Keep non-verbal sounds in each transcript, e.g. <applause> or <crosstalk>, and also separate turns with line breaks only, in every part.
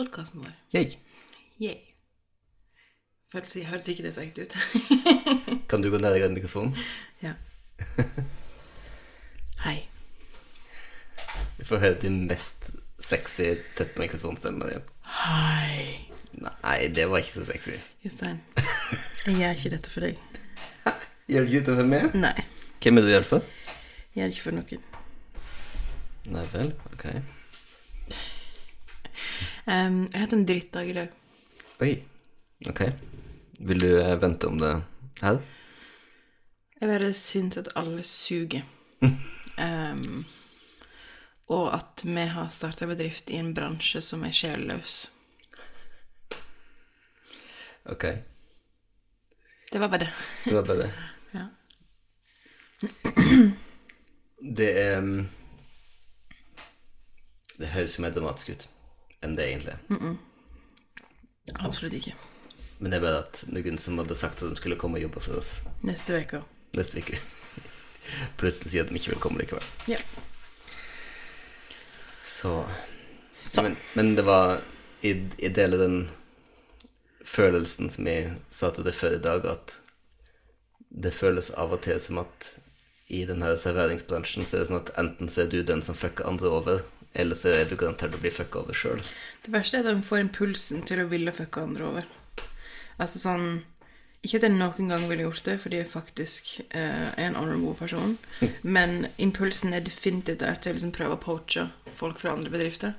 podkasten vår.
Yay.
Yay. Føles, høres ikke det så ekte ut? <laughs>
Kan du gå ned i den mikrofonen? <laughs>
ja. <laughs> Hei.
Vi får høre din mest sexy tett på mikrofonstemme igjen.
Hei.
Nei, det var ikke så sexy.
Jostein, jeg gjør ikke dette for deg.
Gjør du ikke dette for meg?
Nei.
Hvem er det du gjør det for?
Jeg gjør det ikke for noen.
Nei vel, ok.
Um, jeg hatt en drittdag i dag.
Oi, ok. Vil du eh, vente om det her?
Jeg bare syns at alle suger. <laughs> um, og at vi har starta bedrift i en bransje som er sjelløs.
Ok,
Det var bare det.
det var bare det. <laughs>
Ja.
Det er Det høres jo mer dramatisk ut enn det egentlig er.
Absolutt ikke.
Men det er bare at noen som hadde sagt at de skulle komme og jobbe for oss
Neste uke.
neste uke, <laughs> plutselig sier at de ikke vil komme likevel.
Ja.
Så
Så.
Men, men det var Jeg, jeg deler den følelsen som jeg sa til deg før i dag, at det føles av og til som at i denne serveringsbransjen så er det sånn at enten så er du den som fucker andre over, eller så er du garantert å bli fucka over sjøl.
Det verste er at de får impulsen til å ville fucke andre over. Altså sånn Ikke at jeg noen gang ville gjort det, fordi jeg faktisk eh, er en honorable person, <laughs> men impulsen er definitivt der til å liksom prøve å poache folk fra andre bedrifter.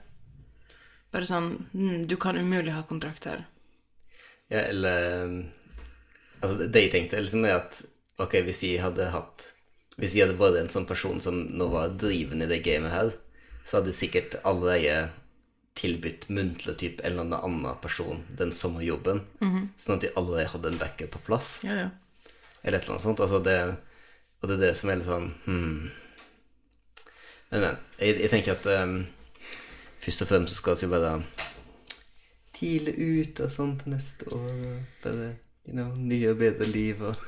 Bare sånn mm, Du kan umulig ha kontrakt her.
Ja, eller Altså, det- jeg tenkte, liksom er at ok, hvis jeg hadde hatt Hvis jeg hadde vært en sånn person som nå var drivende i det gamet her, så hadde sikkert sikkert allerede tilbudt muntlig type en eller annen person den sommerjobben, sånn at de allerede hadde en backup på plass,
Ja, ja.
eller et eller annet sånt. Altså det, og det er det som er litt sånn hmm. Men, men. Jeg, jeg tenker at um, først og fremst så skal vi bare tidlig ut og sånn til neste år, og bare you know, nye og bedre liv og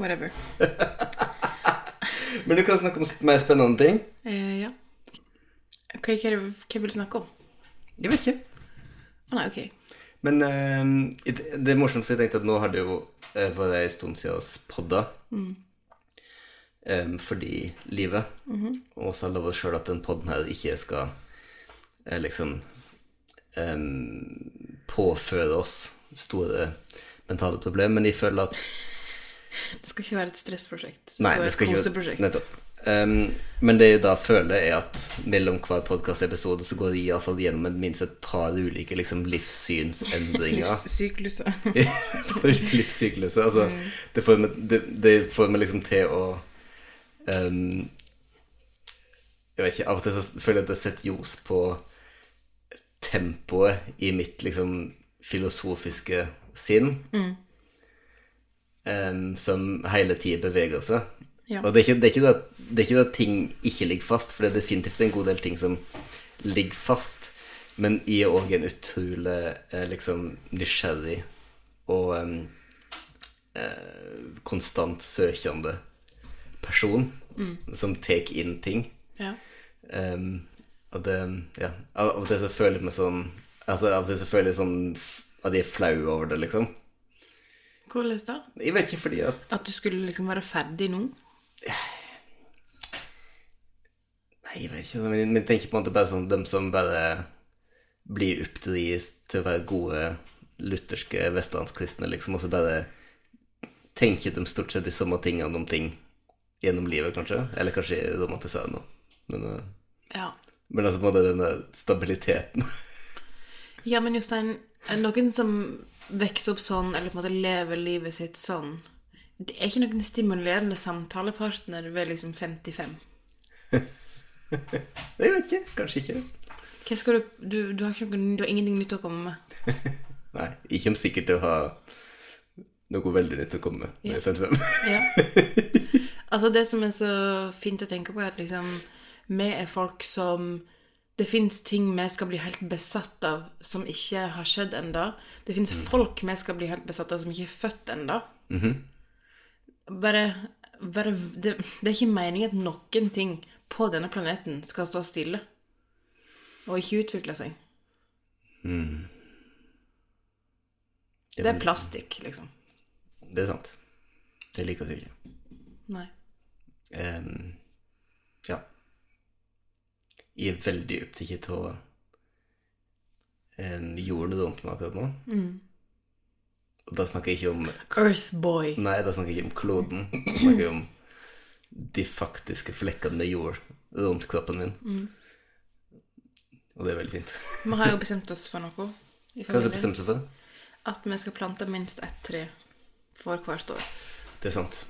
Whatever. <laughs>
Men du kan snakke om mer spennende ting.
Eh, ja. Hva, er hva vil du snakke om?
Jeg vet ikke.
Å nei, ok.
Men eh, det det er morsomt, for jeg tenkte at nå har det jo eh, vært en stund siden oss podda. Eh, fordi livet. Og så har lovet oss sjøl at den podden her ikke skal eh, liksom um, påføre oss store mentale problemer. Men jeg føler at <laughs>
Det skal ikke være et stressprosjekt.
Nei,
være
det skal
et koseprosjekt.
Nettopp. Um, men det jeg da føler, er at mellom hver podkastepisode så går jeg iallfall gjennom et- minst et par ulike liksom, livssynsendringer. <laughs>
Livssykluser. <laughs>
livssykluser. Altså, det, får meg, det, det får meg liksom til å um, Jeg vet ikke, av og til så føler jeg at jeg setter ljos på tempoet i mitt liksom filosofiske sinn. Um, som hele tida beveger seg.
Ja.
Og det er, ikke, det, er ikke det, at- det er ikke det at ting ikke ligger fast, for det er definitivt en god del ting som ligger fast. Men jeg er òg en utrolig eh, liksom nysgjerrig og eh, konstant søkende person som tar inn ting.
Ja.
Um, og det Ja. Av og til så føler jeg meg sånn Altså Av og til så føler jeg sånn at jeg er flau over det, liksom.
Hvordan da?
Jeg vet ikke fordi at
At du skulle liksom være ferdig nå?
Nei, jeg vet ikke. Men jeg tenker på en måte bare sånn dem som bare blir oppdratt til å være gode lutherske vestlandskristne, liksom, og så bare tenker de stort sett de samme tingene om ting gjennom livet, kanskje. Eller kanskje romantisere romantiserer noe. Men, eh,
Ja.
men altså på en måte den der stabiliteten.
Ja, men Jostein, noen som vokser opp sånn, eller på en måte lever livet sitt sånn Det er ikke noen stimulerende samtalepartner ved liksom 55. <laughs>
Jeg vet ikke. Kanskje ikke.
Hva skal du Du, du, har, ikke noen, du har ingenting nytt å komme med. <laughs>
Nei, jeg kommer sikkert å ha noe veldig nytt å komme med når jeg er 55.
Ja. <laughs> Altså, det som er så fint å tenke på, er at liksom Vi er folk som Det fins ting vi skal bli helt besatt av som ikke har skjedd enda. Det fins folk vi skal bli helt besatt av som ikke er født enda. Bare, bare det, det er ikke meningen at noen ting på denne planeten skal stå stille. og ikke utvikle seg.
Mm.
Det er plastikk, liksom.
Det er sant. Det liker jeg ikke.
Nei.
Um, ja. Jeg er veldig opptatt av um, jorden rundt meg akkurat nå.
Mm.
Og da snakker jeg ikke om
Earthboy.
Nei, da snakker jeg ikke om kloden. Da snakker jeg om de faktiske flekkene med jord rundt kroppen min.
Mm.
Og det er veldig fint.
Vi har jo bestemt oss for noe
Hva har
vi
bestemt oss for?
At vi skal plante minst ett tre for hvert år.
Det er sant.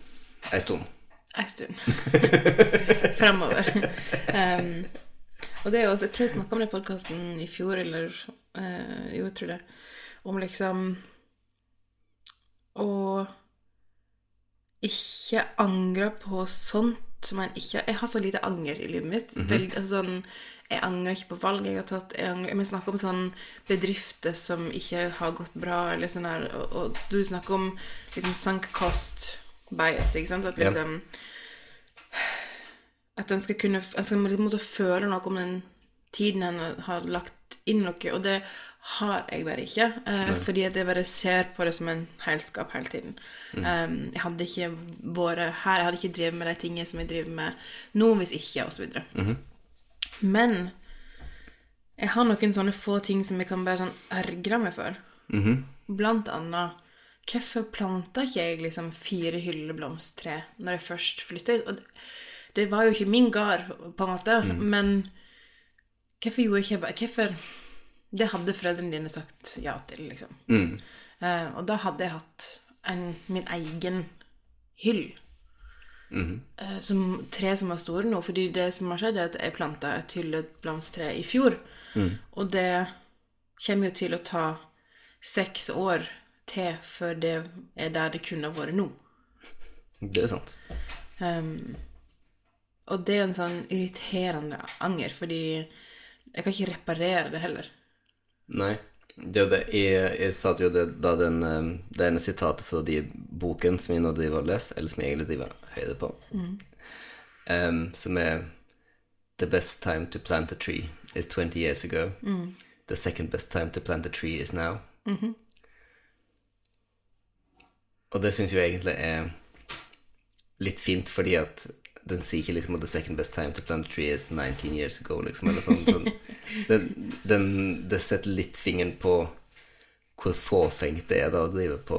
Ei stund.
Ei stund. <laughs> Fremover. Um, og det er jo, jeg tror jeg snakka om det i podkasten i fjor, eller uh, Jo, jeg tror det. Om liksom å ikke angre på sånt som en ikke Jeg har så lite anger i livet mitt. Veldig, altså sånn, jeg angrer ikke på valg jeg har tatt. Jeg angrer, Vi snakker om sånn bedrifter som ikke har gått bra, eller sånn her, og, og du snakker om liksom sunk cost bias, ikke sant? At liksom At en skal kunne En skal måtte føle noe om den tiden en har lagt inn noe, og det har jeg bare ikke. Eh, fordi at jeg bare ser på det som en heilskap hele tiden. Um, jeg hadde ikke vært her, jeg hadde ikke drevet med de tingene som jeg driver med nå, hvis ikke, osv. Men jeg har noen sånne få ting som jeg kan bare sånn ergre meg for.
Mhm.
Blant annet Hvorfor planta ikke jeg liksom fire hylleblomsttre når jeg først flytta hit? Og det, det var jo ikke min gard, på en måte, men hvorfor gjorde jeg ikke bare Hvorfor Det hadde foreldrene dine sagt ja til, liksom.
Mm.
Uh, og da hadde jeg hatt en, min egen hyll.
Mhm.
uh, som tre som var store nå. Fordi det som har skjedd, er at jeg planta et hylleblomstre i fjor. Og det kommer jo til å ta seks år til før det er der det kunne ha vært nå.
Det er sant.
Um, og det er en sånn irriterende anger, fordi jeg kan ikke reparere det heller.
Nei. Det det. Jeg, jeg sa jo det da den eh, Det ene sitatet fra de boken som jeg nå driver og leser, eller som jeg egentlig driver høyde på, på, um, som er The best time to plant a tree is 20 years ago. The second best time to plant a tree is now. Og det syns jo egentlig er litt fint, fordi at den sier ikke liksom at the second best time to plant a tree is 19 years ago, liksom, eller sånn. Den, Den, den, det setter litt fingeren på hvor fåfengt det er da å drive på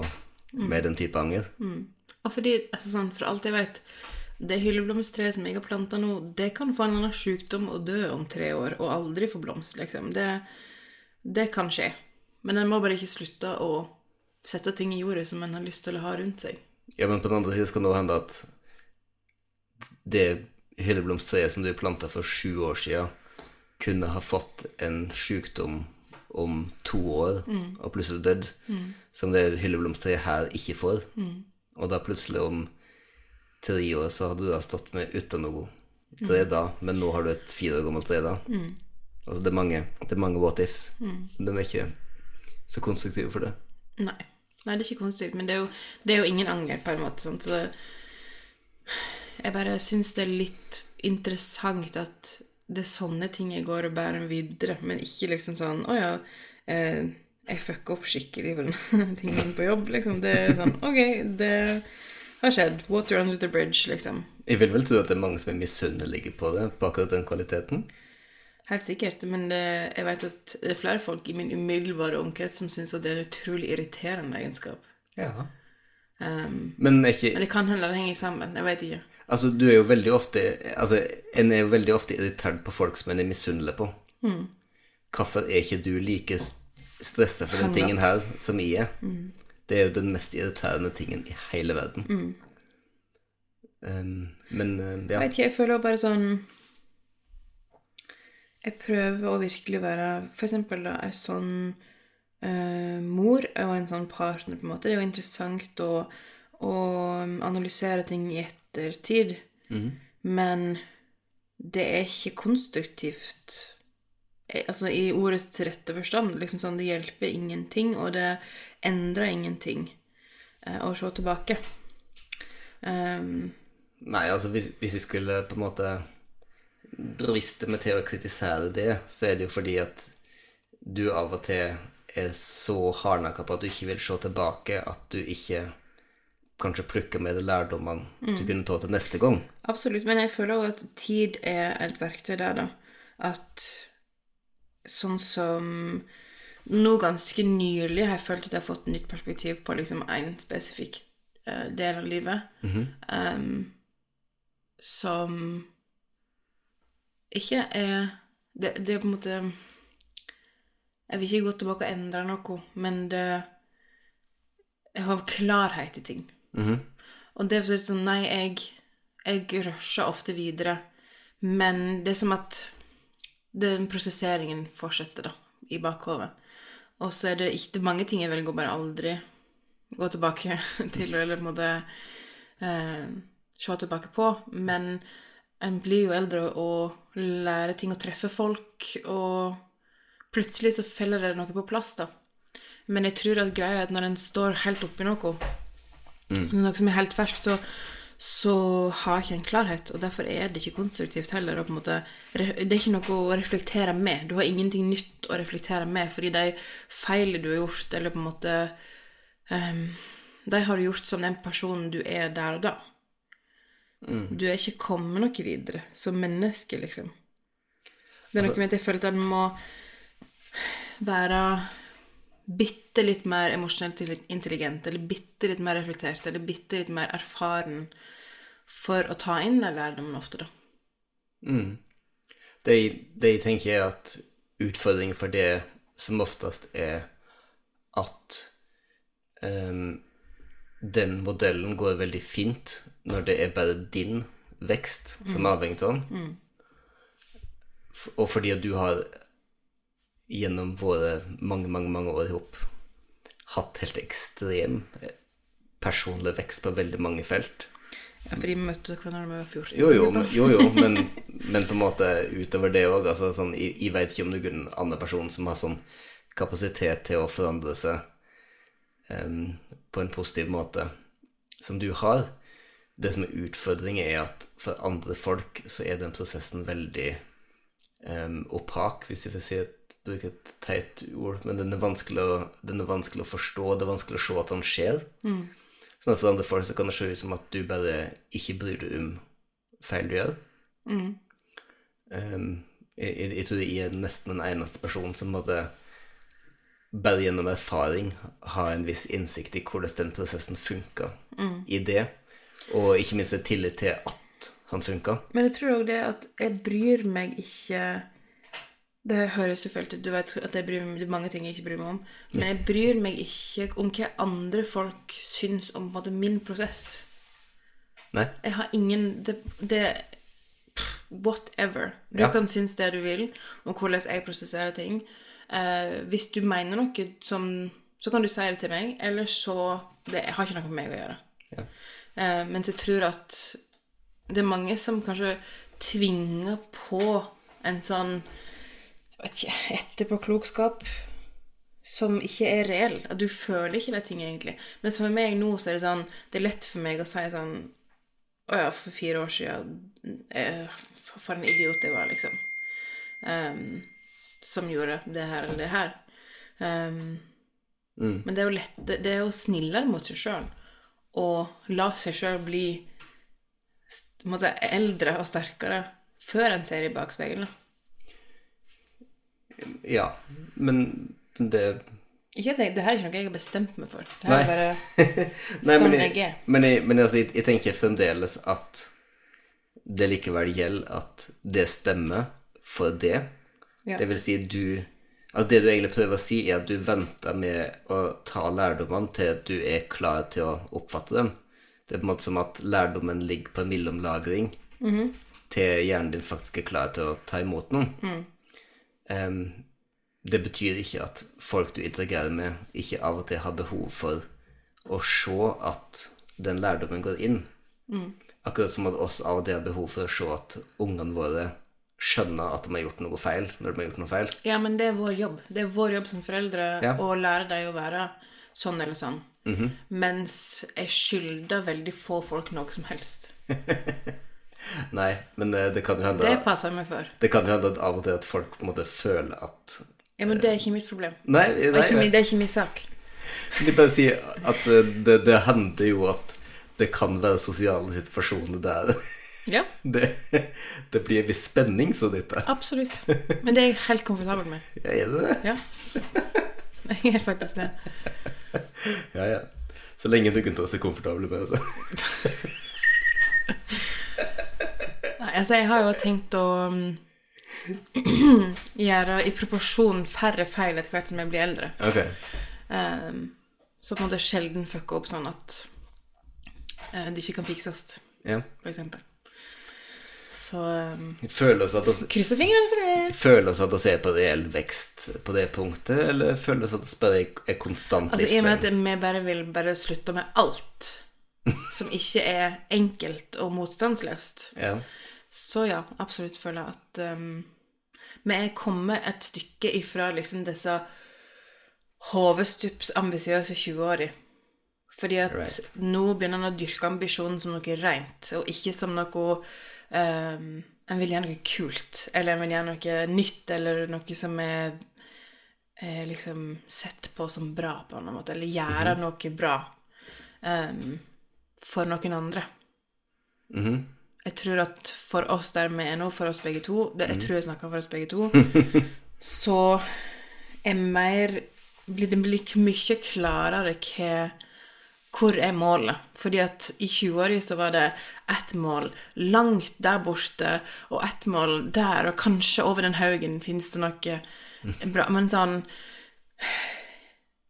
med den type anger.
Og fordi, altså sånn, for alt jeg vet, det hylleblomsttreet som jeg har planta nå, det kan få en eller annen sykdom og dø om tre år, og aldri få blomst, liksom. Det, det kan skje. Men en må bare ikke slutte å sette ting i jordet som en har lyst til å ha rundt seg.
Ja, men på den andre siden skal det nå hende at det hylleblomsttreet som du planta for sju år siden, kunne ha fått en sykdom om to år, og plutselig dødd, som det hylleblomsttreet her ikke får. Og da plutselig om tre år så hadde du da stått med uten noe tre da, men nå har du et fire år gammelt tre da. Altså det er mange, det er mange what ifs. De er ikke så konstruktive for det.
Nei. Nei, det er ikke konstruktivt, men det er jo, det er jo ingen anger, på en måte. Sant? Så jeg bare syns det er litt interessant at det er sånne ting jeg går og bærer videre, men ikke liksom sånn Å ja, eh, jeg fucker opp skikkelig på den <laughs> tingen på jobb, liksom. Det er sånn Ok, det har skjedd. Water under the bridge, liksom.
Jeg vil vel tro at det er mange som er misunnelige på det, på akkurat den kvaliteten.
Helt sikkert, men det, jeg vet at det er flere folk i min umiddelbare omkrets som syns at det er en utrolig irriterende egenskap.
Ja.
Um,
Men ikke
men det kan hende det henger sammen. Jeg vet ikke.
Altså, du er jo veldig ofte Altså, en er jo veldig ofte irritert på folk som en er misunnelig på. Hvorfor er ikke du like stressa for den tingen her som jeg er? Det er jo den mest irriterende tingen i hele verden. Um, men uh, ja.
Jeg vet ikke, jeg føler bare sånn Jeg prøver å virkelig være For eksempel da, en sånn uh, mor og en sånn partner, på en måte. Det er jo interessant å, å analysere ting i ettertid. Men det er ikke konstruktivt eh, Altså i ordets rette forstand. Liksom sånn, det hjelper ingenting, og det endrer ingenting eh, å se tilbake. Um,
Nei, altså, hvis, hvis jeg skulle på en måte driste meg til å kritisere det, så er det jo fordi at du av og til er så hardnakka på at du ikke vil se tilbake, at du ikke kanskje plukke med de lærdommene du kunne ta til neste gang.
Absolutt, men jeg føler òg at tid er et verktøy der, da. At sånn som Nå ganske nylig har jeg følt at jeg har fått nytt perspektiv på liksom én spesifikk uh, del av livet. em, som ikke er det, det er på en måte Jeg vil ikke gå tilbake og endre noe, men det Jeg har klarhet i ting. Og det er sånn Nei, jeg, jeg rusher ofte videre, men det er som at den prosesseringen fortsetter, da, i bakhodet. Og så er det ikke mange ting jeg velger å bare aldri gå tilbake <laughs> til, eller på en måte eh, se tilbake på. Men en blir jo eldre og lærer ting å treffe folk, og plutselig så feller det noe på plass, da. Men jeg tror at greia er at når en står helt oppi noe, noe som er helt ferskt, så, så har ikke en klarhet, og derfor er det ikke konstruktivt heller. Og på en måte, det er ikke noe å reflektere med. Du har ingenting nytt å reflektere med, fordi de feilene du har gjort, eller på en måte um, De har du gjort som den personen du er der og da. Du er ikke kommet noe videre som menneske, liksom. Det er noe med at jeg føler at en må være bitte litt mer emosjonelt intelligent, eller bitte litt mer reflektert, eller bitte litt mer erfaren for å ta inn den lærdommen ofte, da.
Det, det jeg tenker er at utfordringen for det som oftest er at um, den modellen går veldig fint når det er bare din vekst som er avhengig av den. Mm. Og fordi at du har gjennom våre mange, mange, mange år ihop hatt helt ekstrem eh, personlig vekst på veldig mange felt.
Ja, fordi vi møtte hverandre da de var 14.
Jo, jo, men, jo, jo men, <laughs> men på en måte utover det òg. Altså, sånn, jeg, jeg veit ikke om det er en annen person som har sånn kapasitet til å forandre seg um, på en positiv måte som du har. Det som er utfordringen, er at for andre folk så er den prosessen veldig um, opak, hvis jeg får si et, bruke et teit ord. Men den er, vanskelig å, den er vanskelig å forstå, det er vanskelig å se at den skjer. Sånn at for andre folk så kan det se ut som at du bare ikke bryr deg om feil du gjør. Um, jeg, jeg, jeg tror jeg er nesten den eneste personen som måtte bare gjennom erfaring ha en viss innsikt i hvordan den prosessen funka i det, og ikke minst en tillit til at han funka.
Men jeg tror òg det at jeg bryr meg ikke Det høres jo fælt ut, du vet at jeg bryr meg, mange ting jeg ikke bryr meg om. Men jeg bryr meg ikke om hva andre folk syns om måte, min prosess.
Nei?
Jeg har ingen Det, det Whatever. Du
Ja.
kan synes det du vil om hvordan jeg prosesserer ting. Eh, hvis du mener noe som Så kan du si det til meg, eller så Det har ikke noe med meg å gjøre.
Ja.
Eh, mens jeg tror at det er mange som kanskje tvinger på en sånn ikke, etterpåklokskap som ikke er reell. At du føler ikke de tingene egentlig. Mens for meg nå så er det sånn Det er lett for meg å si sånn Å ja, for fire år siden eh, For en idiot jeg var, liksom. Um, som gjorde det her eller det her. Ehm, Men det er jo lett Det, det er jo snillere mot seg sjøl å la seg sjøl bli måte, eldre og sterkere før en ser i bakspeilet.
Ja, men det
Ikke at jeg, det her er ikke noe jeg har bestemt meg for. Det her er bare <laughs>
Nei,
sånn
men
jeg
jeg,
er.
men, jeg, men altså, jeg, jeg tenker fremdeles at det likevel gjelder at det stemmer for det.
Ja.
Det vil si du Altså det du egentlig prøver å si, er at du venter med å ta lærdommene til at du er klar til å oppfatte dem. Det er på en måte som at lærdommen ligger på mellomlagring
Mhm.
til hjernen din faktisk er klar til å ta imot noen.
Mm.
Em, det betyr ikke at folk du interagerer med, ikke av og til har behov for å se at den lærdommen går inn.
Mm.
Akkurat som at oss av og til har behov for å se at ungene våre skjønner at de har gjort noe feil når de har gjort noe feil.
Ja, men det er vår jobb. Det er vår jobb som foreldre
Ja.
å lære dem å være sånn eller sånn. Mens jeg skylder veldig få folk noe som helst. <laughs>
Nei, men eh, det kan jo hende
Det passer meg for.
Det kan jo hende at av og til at folk på en måte føler at
Ja, men det er ikke mitt problem.
Nei,
Det er ikke min, det er ikke min sak.
de bare sier at eh, det, det hender jo at det kan være sosiale situasjoner der
Ja, <laughs>
det, det blir en viss spenning, så dette.
absolutt. Men det er jeg helt komfortabel med. <laughs>
Ja, er det det?
Ja. <laughs> Jeg er faktisk det.
Ja, ja. Så lenge du kunne ta seg komfortabel med det, så.
Altså, jeg har jo tenkt å um, <clears throat> gjøre i proporsjon færre feil etter hvert som jeg blir eldre.
Ok.
Um, så på en måte sjelden fucke opp sånn at uh, det ikke kan fikses,
Ja.
for eksempel. Så um,
Føles at oss,
krysser fingrene for det.
Føles at vi er på reell vekst på det punktet, eller føles at vi bare er konstant
Altså, I og med at vi bare vil bare slutte med alt <laughs> som ikke er enkelt og motstandsløst,
Ja.
Så ja, absolutt føler jeg at um, vi er kommet et stykke ifra liksom disse hovestups ambisiøse 20-årige. Fordi at
Right.
nå begynner han å dyrke ambisjonen som noe rent, og ikke som noe um, En vil gjøre noe kult, eller en vil gjøre noe nytt, eller noe som er er liksom sett på som bra, på en måte, eller gjøre noe bra um, for noen andre.
Mhm.
Jeg tror at for oss der vi er nå, for oss begge to det, Jeg tror jeg snakker for oss begge to. <laughs> så er mer blir Det blir mye klarere hva hvor er målet? Fordi at i 20-åra så var det ett mål langt der borte, og ett mål der, og kanskje over den haugen fins det noe bra Men sånn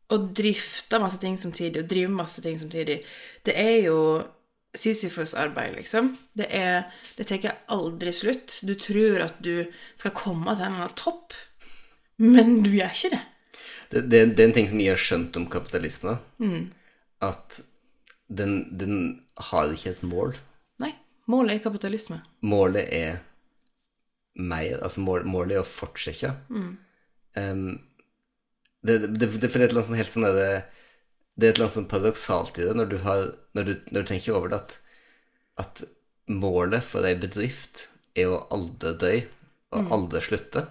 Å drifte masse ting samtidig, og drive masse ting samtidig, det er jo Sisyfos-arbeid, liksom. Det er Det tar aldri slutt. Du tror at du skal komme til en eller annen topp, men du gjør ikke det.
Det, det, det er en ting som jeg har skjønt om kapitalisme,
Mm.
at den, den har ikke et mål.
Nei. Målet er kapitalisme.
Målet er meg. Altså mål, målet er å fortsette.
Mm.
Um, det, det, det, for det et eller annet sånn helt sånn er Det er et eller annet sånn paradoksalt i det når du, har, når du, når du tenker over det, at, at målet for ei bedrift er å aldri dø og aldri slutte.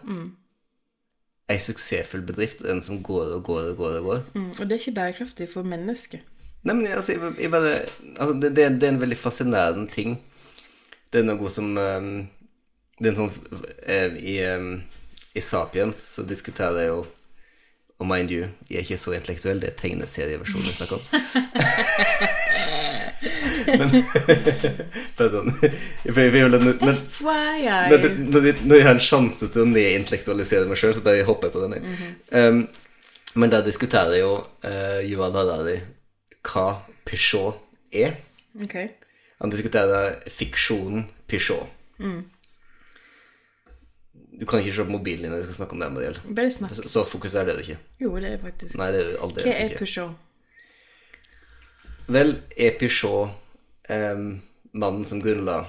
Ei suksessfull bedrift er den som går og går og går og går.
Mm. Og det er ikke bærekraftig for mennesket.
Nei, men altså, jeg, jeg bare altså, det, det, det er en veldig fascinerende ting. Det er noe som um, Det er en sånn um, i, um, I Sapiens så diskuterer jeg jo Og mind you, jeg er ikke så intellektuell, det er tegneserieversjonen jeg snakker om. <laughs> men <laughs> sånn når, når, når, når, jeg har en sjanse til å nedintellektualisere meg sjøl, så bare hopper jeg på den. jeg. um, men der diskuterer jo uh, Yuval Harari hva Peugeot er.
Ok.
Han diskuterer fiksjonen Peugeot. Du kan ikke se på mobilen din når vi skal snakke om det, Mariel.
Bare snakk.
Så, så fokuser det du ikke.
Jo, det er faktisk
Nei, det er
Hva er
ikke.
Peugeot?
Vel, er Peugeot em, mannen som grunnla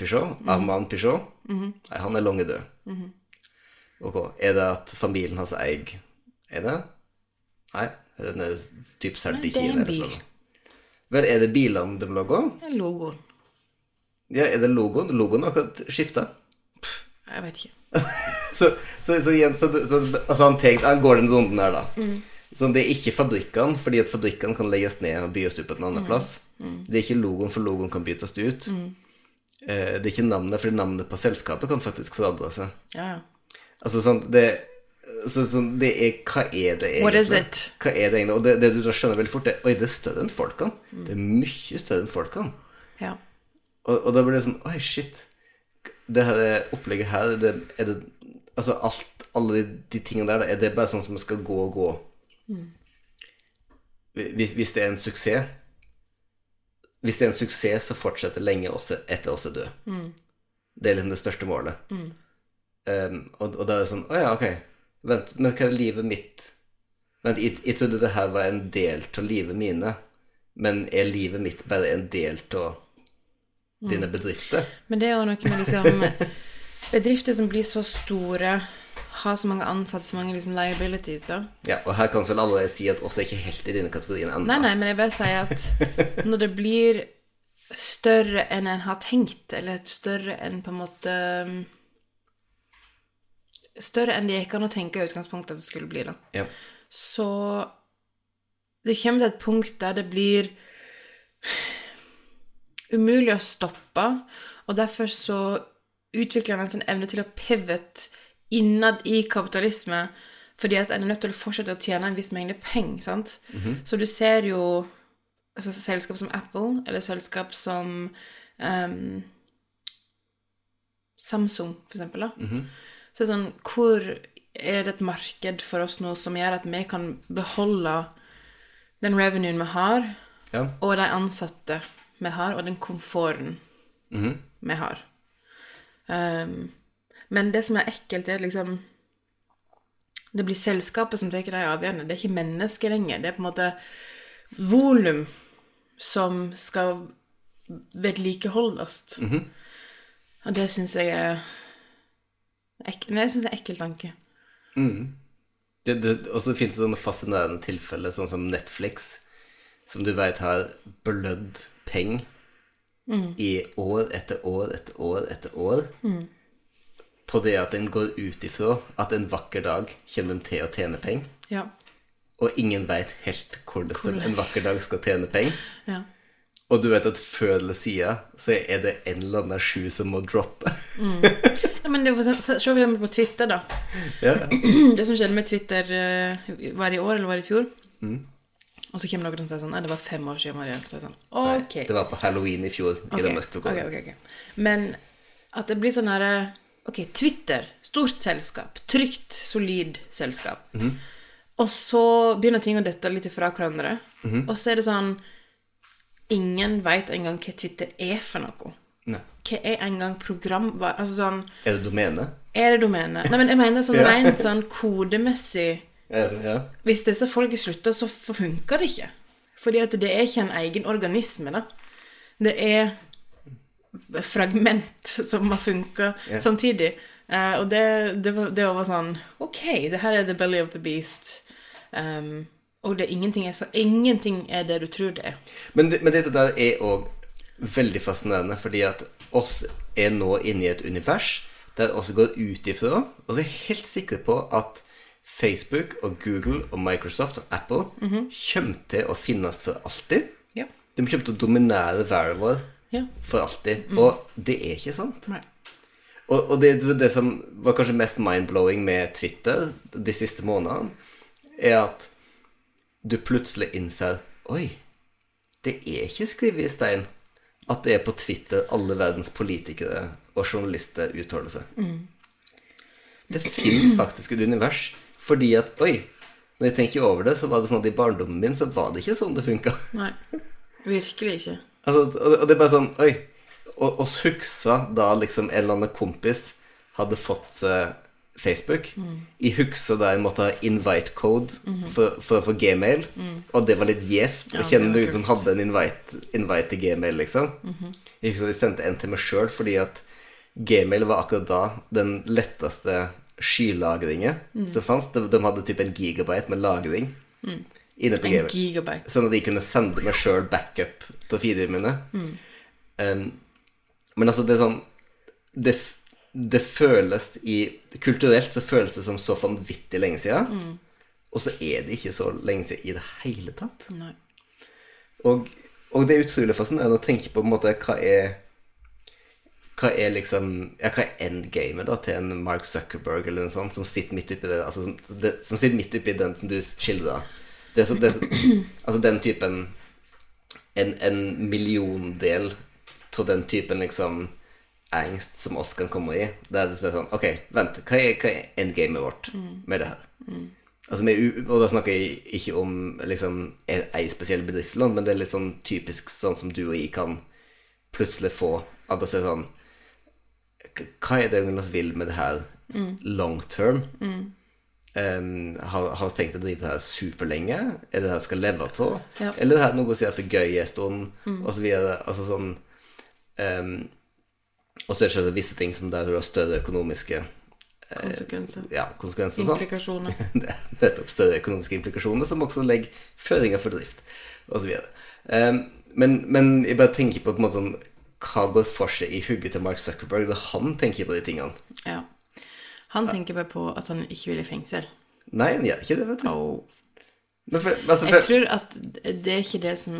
Peugeot, Armand Peugeot? Nei, han er lange død. Ok, Er det at familien hans eier Er det? Nei, er det typ solgt i
Nei, det er en
Kina
bil.
sånn? Vel, er det bilene de lager?
Det er logoen.
Ja, er det logoen? Logoen har akkurat skifta.
Jeg vet ikke. <laughs>
Så, så, så igjen, så, så altså han, tenkt, han går den runden her, da. Så det er ikke fabrikkene, fordi at fabrikkene kan legges ned og bygges ut på en annen plass. Det er ikke logoen, for logoen kan byttes ut. Eh, det er ikke navnet, fordi navnet på selskapet kan faktisk forandre seg.
Ja.
Altså sånn det, så, sånn, det er Hva er det egentlig?
What is it?
Hva er det egentlig? Og det, det du da skjønner veldig fort, det Oi, det er større enn folkene. Det er mye større enn folkene.
ja.
Og, og da blir det sånn Oi, shit. Det her opplegget her, det, er det Altså alt, alle de, de tingene der, er det bare sånn som skal gå og gå? Hvis, hvis det er en suksess Hvis det er en suksess, så fortsetter lenge også etter oss er død. Det er liksom det største målet. Um, og, og da er det sånn Å ja, ok. Vent, men hva er livet mitt Vent, jeg trodde det her var en del av livet mine, men er livet mitt bare en del av dine bedrifter?
Men det er jo noe med liksom Bedrifter som blir så store, har så mange ansatte, så mange liksom liabilities, da.
Ja, og her kan vel alle si at også er ikke helt i dine kategoriene ennå.
Nei, nei, men jeg bare sier at når det blir større enn en har tenkt, eller et større enn på en måte Større enn det gikk an å tenke i utgangspunktet at det skulle bli, da.
Ja.
Så det kommer til et punkt der det blir umulig å stoppe, og derfor så utvikler han en sånn evne til å pivot innad i kapitalisme, fordi at en er nødt til å fortsette å tjene en viss mengde penger, sant? Så du ser jo altså, selskap som Apple, eller selskap som um, Samsung, for eksempel, da. Så det er sånn, hvor er det et marked for oss nå som gjør at vi kan beholde den revenuen vi har,
Ja.
og de ansatte vi har, og den komforten
Mhm.
vi har. Um, men det som er ekkelt, er liksom Det blir selskapet som tar de avgjørende. Det er ikke mennesket lenger. Det er på en måte volum som skal vedlikeholdes. Og det syns jeg er ek Nei, jeg syns det er ekkel tanke.
Det, og så finnes det sånne fascinerende tilfeller, sånn som Netflix, som du vet har blødd penger i år etter år etter år etter år. På det at en går ut ifra at en vakker dag kommer de til å tjene penger.
Ja.
Og ingen veit helt hvordan de en vakker dag skal tjene penger.
ja.
Og du vet at før eller siden så er det en eller annen sju som må droppe.
ja men det var, så- Se for eksempel på Twitter, da.
ja. <clears throat>
Det som skjedde med Twitter, eh, var det i år eller var det i fjor? Og så kommer noen og sier sånn Nei, det var fem år siden, Marianne. Så er jeg sånn Ok.
Nei, Det var på halloween i fjor. i
Ok,
det mørke tok over.
ok, ok, ok. Men at det blir sånn herre Ok, Twitter, stort selskap. Trygt, solid selskap.
Mhm.
Og så begynner ting å dette litt ifra hverandre.
Mhm.
Og så er det sånn Ingen veit engang hva Twitter er for noe.
Nei.
Hva er engang program... Altså sånn
Er det domene?
Er det domene? Nei, men jeg mener sånn <laughs> rent sånn kodemessig
Ja.
Hvis disse folka slutter, så funker det ikke. Fordi at det er ikke en egen organisme, da. Det er fragment som har funka
Ja.
samtidig. Eh, og det, det, var, det var sånn Ok, det her er the belly of the beast. Um, og det er ingenting er så Ingenting er det du tror det er.
Men, men dette der er òg veldig fascinerende, fordi at oss er nå inne i et univers der oss går ut ifra, og så er helt sikker på at Facebook og Google og Microsoft og Apple kommer til å finnes for alltid.
Ja.
De kommer til å dominere verden vår
Ja.
for alltid. Og det er ikke sant.
Nei.
Og, og det, det som var kanskje mest mind-blowing med Twitter de siste månedene, er at du plutselig innser Oi, det er ikke skrevet i stein at det er på Twitter alle verdens politikere og journalister uttaler seg. Det fins faktisk et univers. Fordi at Oi, når jeg tenker over det, så var det sånn at i barndommen min så var det ikke sånn det funka.
Nei. Virkelig ikke. <laughs>
Altså, og det er bare sånn Oi. Og oss huksa da liksom en eller annen kompis hadde fått seg Facebook. Jeg huksa da jeg måtte ha invite code for, for å få gmail. Og det var litt gjevt å
Ja,
kjenne noen som hadde en invite, invite til gmail, liksom. Jeg husker at jeg sendte en til meg sjøl fordi at gmail var akkurat da den letteste skylagringen som fantes. De, de hadde typ en gigabyte med lagring inne på
En gigabyte.
Sånn at de kunne sende meg sjøl backup til feedene mine. Um, men altså, det er sånn Det, det føles i Kulturelt så føles det som så vanvittig lenge siden. Og så er det ikke så lenge siden i det hele tatt.
Nei.
Og, og det er utrolig fascinerende å tenke på, på en måte, hva er Hva er liksom Ja, hva er endgamet da til en Mark Zuckerberg eller noe sånt som sitter midt oppi det Altså som, det, som sitter midt oppi den som du skildrer? Det, så- det, <clears throat> altså den typen En, en milliondel av den typen liksom angst som oss kan komme i. Det er liksom sånn Ok, vent. Hva er, hva er endgamet vårt med det her? Altså, vi, er og da snakker jeg ikke om liksom ei spesiell bedriftslån, men det er litt sånn typisk sånn som du og jeg kan plutselig få at det er sånn Hva er det Jonas vil med det her long term? Um, har, har vi tenkt å drive det her superlenge? Er det det her skal leve av?
Ja.
Eller er det her noe som er for gøy en stund? Og så videre. Altså sånn um, Og så er det visse ting som der du har større økonomiske
Konsekvenser.
ja, konsekvenser. implikasjoner. sånn. <laughs> Det er nettopp større økonomiske implikasjoner, som også legger føringer for drift, osv. Um, Men, men jeg bare tenker på, på en måte sånn Hva går for seg i hugget til Mark Zuckerberg når han tenker på de tingene?
Ja. Han tenker bare på at han ikke vil i fengsel.
Nei, han gjør ikke det, vet du.
Oh.
Men for, altså,
jeg tror at det er ikke det som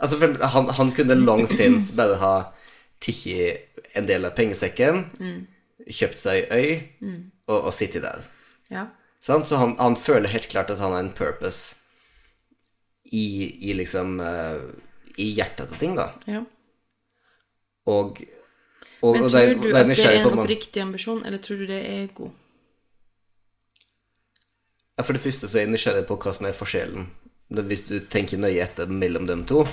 altså for, han, han kunne long since bare ha tikket en del av pengesekken, kjøpt seg ei øy og, og sittet der.
Ja.
Sånn? Så han, han føler helt klart at han har en purpose i, i liksom uh, I hjertet av ting, da.
ja.
Og, og,
Men
og
tror du at det er en oppriktig ambisjon, eller tror du det er ego?
Ja, For det første så er jeg nysgjerrig på hva som er forskjellen, hvis du tenker nøye etter mellom dem to.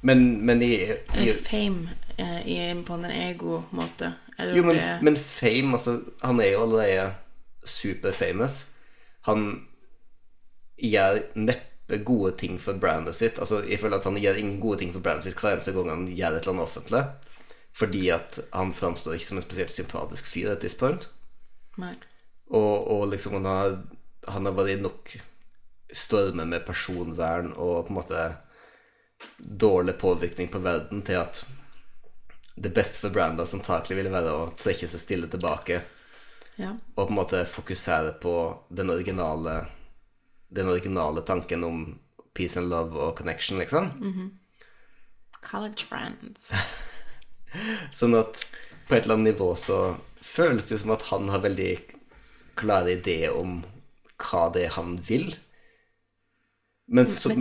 Men, men i, i
fame eh, i, på en ego-måte?
Jo, men,
det
men Fame, altså Han er jo allerede superfamous. Han gjør neppe gode ting for brandet sitt. Altså, Jeg føler at han gjør ingen gode ting for brandet sitt hver eneste gang han gjør et eller annet offentlig. Fordi at han framstår ikke som en spesielt sympatisk fyr at this point.
Nei.
Og, og liksom han har, han har vært i nok stormer med personvern og på en måte dårlig påvirkning på verden til at det beste for brandet antakelig ville være å trekke seg stille tilbake
Ja.
og på en måte fokusere på den originale den originale tanken om peace and love og connection, liksom.
College friends. <laughs>
Sånn at på et eller annet nivå så føles det som at han har veldig klare ideer om hva det er han vil. Men så,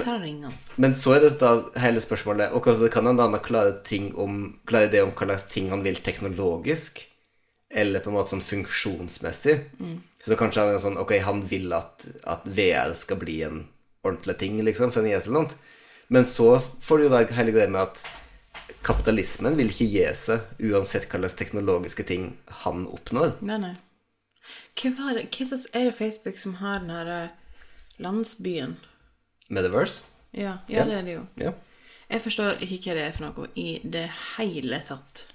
men så er det da hele spørsmålet Og kanskje det kan han han ha klare ting om Klare ideer om hva slags ting han vil teknologisk, eller på en måte sånn funksjonsmessig. Så kanskje han er sånn Ok, han vil at, at VR skal bli en ordentlig ting, liksom, for en IS eller noe. Men så får du jo da hele greia med at kapitalismen vil ikke gi seg uansett hva slags teknologiske ting han oppnår.
Nei, nei. Hva er det? Hva er det Facebook som har den her eh, landsbyen?
Metaverse.
Ja, ja, det er det jo.
Ja.
Jeg forstår ikke hva det er for noe i det hele tatt.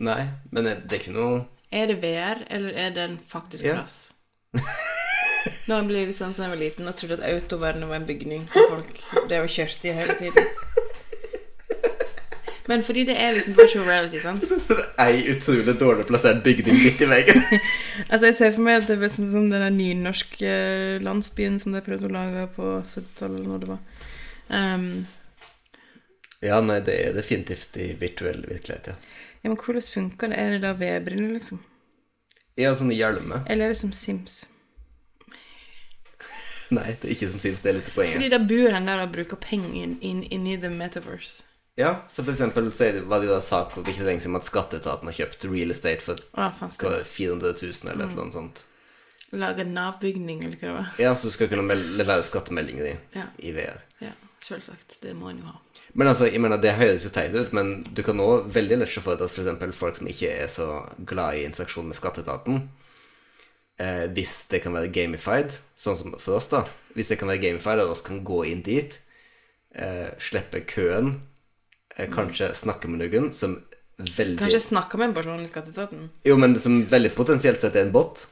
Nei, men det er ikke noe
Er det VR, eller er det en faktisk
Ja.
plass? <laughs> Nå blir jeg litt sånn som jeg var liten og trodde at autovernet var en bygning som folk drev og kjørte i hele tiden. Men fordi det er liksom virtual reality, sant? <laughs>
Ei utrolig dårlig plassert bygning midt i veggen. <laughs>
Altså, jeg ser for meg at det er sånn som den der nynorske landsbyen som de prøvde å lage på 70-tallet, eller når det var. Um,
Ja, nei, det er definitivt i virtuell virkelighet, ja.
ja, men hvordan funker det? Er det da VR-briller, liksom?
Ja, sånne hjelmer.
Eller er det som Sims? <laughs>
Nei, det er ikke som Sims, det er litt poenget.
Fordi da bor han der og bruker penger inni in, in the metaverse.
Ja, så for eksempel så var det jo da sak for ikke lenge siden at skatteetaten har kjøpt real estate for det, 400 000 eller et eller annet sånt.
Lage Nav-bygning, eller hva det var.
Ja, så du skal kunne levere skattemeldinger i,
Ja.
i VR.
Ja, selvsagt. Det må en jo ha.
Men altså, jeg mener, det høres jo teit ut, men du kan nå veldig lett se for deg at eksempel folk som ikke er så glad i interaksjon med skatteetaten, eh, hvis det kan være gamified, sånn som for oss da, hvis det kan være gamified, og oss kan gå inn dit, eh, slippe køen, kanskje snakke med noen som veldig...
Kanskje snakke med en person i skatteetaten?
Jo, men som veldig potensielt sett er en bot,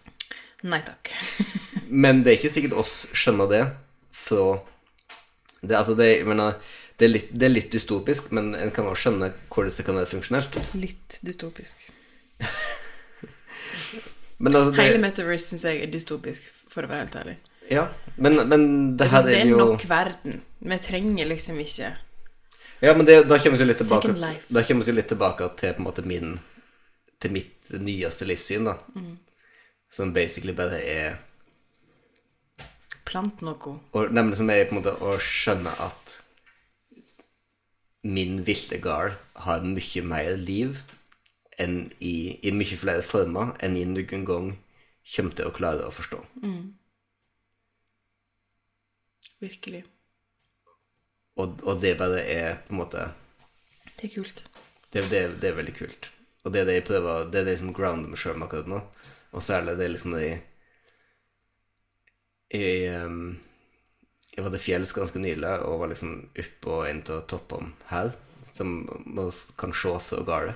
Nei takk. <laughs>
men det er ikke sikkert oss skjønner det fra det, altså det, mener, det, er litt, det er litt dystopisk, men en kan også skjønne hvordan det kan være funksjonelt.
Litt dystopisk. <laughs>
Men altså, det,
Hele Metaverse syns jeg er dystopisk, for å være helt ærlig.
Ja, men, men det
Altså,
her
det
er
er nok verden. Vi trenger liksom ikke
Ja, men det, da kommer vi litt tilbake Da kommer vi litt tilbake til på en måte min Til mitt nyeste livssyn, da.
Mm.
Som basically bare er
plant noe.
og, Nei, men som er på en måte å skjønne at min ville gard har mye mer liv enn i, i mye flere former enn jeg noen gang kommer til å klare å forstå.
Virkelig.
Og, og det bare er på en måte
Det er kult.
Det, det, det er veldig kult. Og det er det jeg prøver Det er det som grounder meg sjøl med akkurat nå. Og særlig det er liksom det jeg Jeg, ehm, jeg var til fjells ganske nylig og var liksom oppå en av toppene her, som man kan se fra gårde.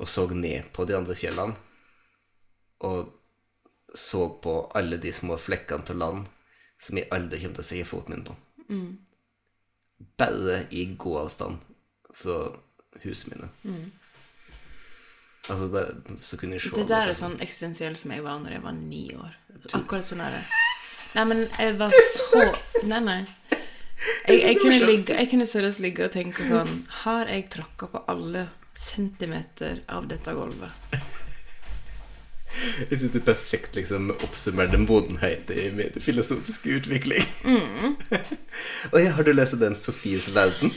Og så ned på de andre fjellene. Og så på alle de små flekkene til land som jeg aldri kommer til å se foten min på. Bare i gåavstand fra husene mine. Altså, bare, så kunne jeg se
Det der er sånn eksistensielt som jeg var når jeg var ni år. Akkurat sånn er det. Nei, men jeg <laughs> var så Nei, nei. Jeg, jeg kunne ligge Jeg kunne seriøst ligge og tenke sånn Har jeg tråkka på alle centimeter av dette gulvet? <laughs>
Jeg syns du perfekt liksom oppsummerte modenhet i min filosofiske utvikling. <laughs> Og ja, har du lest den 'Sofies verden'?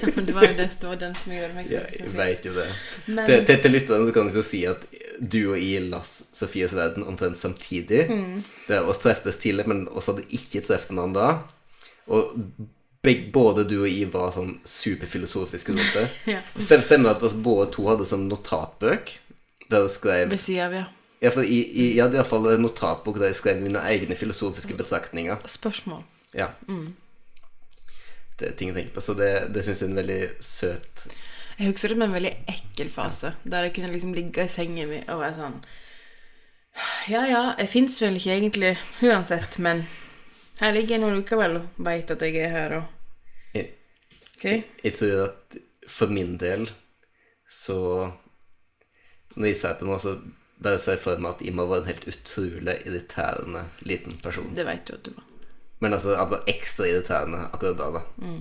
Ja, men det var jo det, det var den som gjorde meg så
Ja, jeg veit jo det.
Men-
Til, til, til lytterne kan jeg si at du og jeg las Sofies verden omtrent samtidig.
Mm.
Det oss treftes tidlig, men oss hadde ikke truffet hverandre da. Og Beg, både du og jeg var sånn superfilosofiske rundt det. <laughs>
Ja.
Stem, stemmer det at oss både to hadde sånn notatbøk der jeg skrev
Ved sida av, ja.
ja, for jeg, jeg, jeg hadde iallfall en notatbok der jeg skrev mine egne filosofiske betraktninger.
Spørsmål.
Ja. Det er ting jeg tenker på, så det, det syns jeg er en veldig søt
Jeg husker det med en veldig ekkel fase, der jeg kunne liksom ligge i sengen min og være sånn Ja, ja, jeg fins vel ikke egentlig uansett, men her ligger jeg nå likevel og veit at jeg er her, og
jeg,
OK?
jeg tror at for min del så Når jeg ser på noe, så bare ser jeg for meg at jeg må være en helt utrolig irriterende liten person.
Det veit du at du var.
Men altså jeg var ekstra irriterende akkurat da, da.
Mm.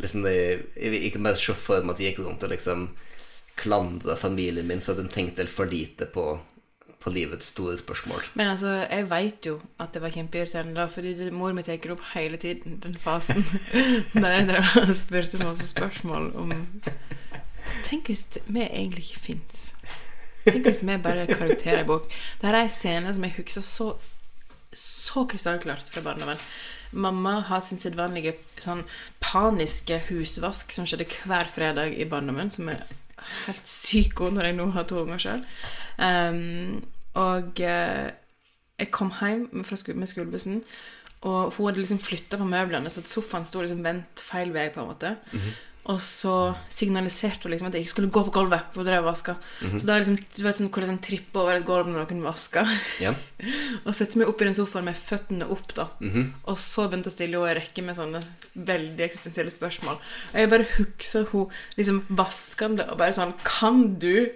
Liksom det, jeg, jeg kan bare se for meg at jeg gikk rundt og liksom klandra familien min for at de tenkte for lite på, på livets store spørsmål.
Men altså, jeg veit jo at det var kjempeirriterende da, fordi mor mi tar opp hele tiden den fasen <laughs> der jeg drev og spurte masse spørsmål om Tenk hvis vi egentlig ikke fins. Tenk hvis vi bare er karakterer i bok. Dette er en scene som jeg husker så så krystallklart fra barndommen. Mamma har sin sedvanlige sånn paniske husvask som skjedde hver fredag i barndommen, som er helt psyko når jeg nå har to unger sjøl. og uh, jeg kom hjem med skolebussen, og hun hadde liksom flytta på møblene, så sofaen sto liksom vendt feil vei, på en måte. Og så signaliserte hun liksom at jeg ikke skulle gå på gulvet, for hun drev og vaska. Så da liksom, du vet sånn, hvor det sånn tripper over et gulv når noen vasker.
Yeah. <laughs>
Og sette meg opp i den sofaen med føttene opp, da. Og så begynte å stille henne en rekke med sånne veldig eksistensielle spørsmål. Og jeg bare husker hun liksom vaskende og bare sånn Kan du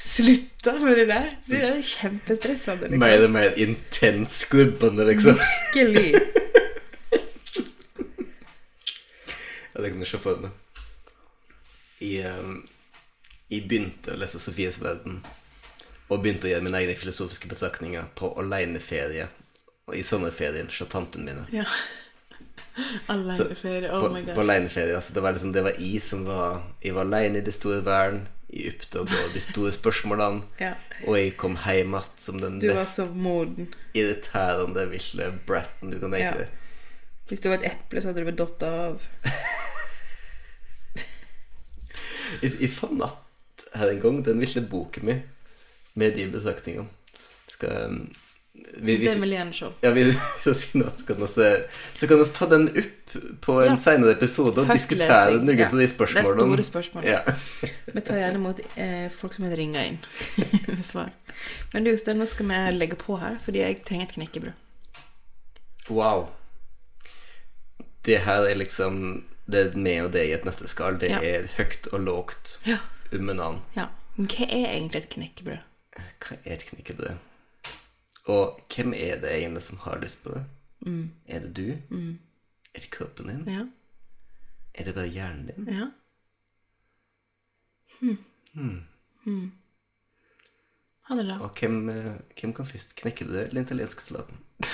slutte med det der? Det er kjempestressende, liksom.
Mer og mer intens skrubbende, liksom.
Virkelig. <laughs>
Jeg du se for meg. Jeg, ehm, jeg begynte å lese Sofies verden og begynte å gjøre mine egne filosofiske betraktninger på aleneferie og i sommerferien hos tantene mine.
Ja. <laughs> Aleneferie. Oh my god.
på aleneferie. Altså, det var liksom Det var jeg som var Jeg var alene i det store verden. Jeg oppdaga de store spørsmålene. <laughs>
Ja.
Og jeg kom hjem igjen som den
Du var
mest
så moden.
irriterende vilde bratten du kan tenke
Ja. Hvis du var et eple, så hadde du blitt datt av. <laughs>
Jeg, jeg fant her en gang den ville boken min med de betraktningene. Skal um, vi, vi,
Det vil jeg gjerne se.
ja, vi, <laughs> så kan vi ta den opp på en
Ja.
senere episode og diskutere noen
ja.
av de spørsmålene.
Det er store spørsmål.
Ja.
Vi tar gjerne imot eh, folk som vil ringe inn <laughs> med svar. Men du, Jostein, nå skal vi legge på her, fordi jeg trenger et knekkebrød.
Wow. Det her er liksom Det er meg og deg i et nøtteskall. Det
Ja.
er høyt og lågt
Ja.
under
ja. Men hva er egentlig et knekkebrød?
Hva er et knekkebrød? Og hvem er det egentlig som har lyst på det? Er det du? Er det kroppen din?
Ja.
Er det bare hjernen din?
Ja. Hmm. Ha det, da.
Og hvem, eh, hvem kan først? Knekkebrød eller den italienske salaten? <laughs>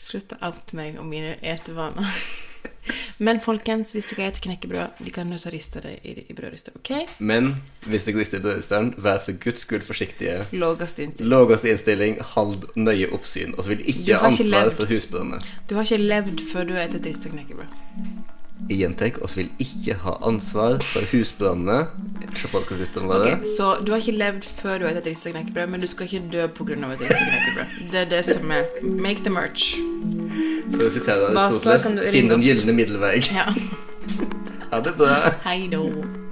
Slutt å oute meg om mine etevaner. Men folkens, hvis dere spiser knekkebrød, de kan nødt til å riste det i, i brødrister. Ok?
Men hvis dere rister i brødristeren, vær for guds skyld forsiktige.
Lågeste innstilling.
Lågeste innstilling, hold nøye oppsyn, og så vil ikke
ikke
ansvar
levd.
for husbranner.
Du har ikke levd før du har spist rista knekkebrød.
Jeg gjentar, oss vil ikke ha ansvar for husbrannene. Se podcastlistene våre.
Ok, Så du har ikke levd før du har spist et rista men du skal ikke dø pga. et risteknekkebrød. Det er det som er Make the merch.
For å sitere Aristoteles, finn den gylne middelvei.
Ja. <laughs>
Ha det bra.
Hei då.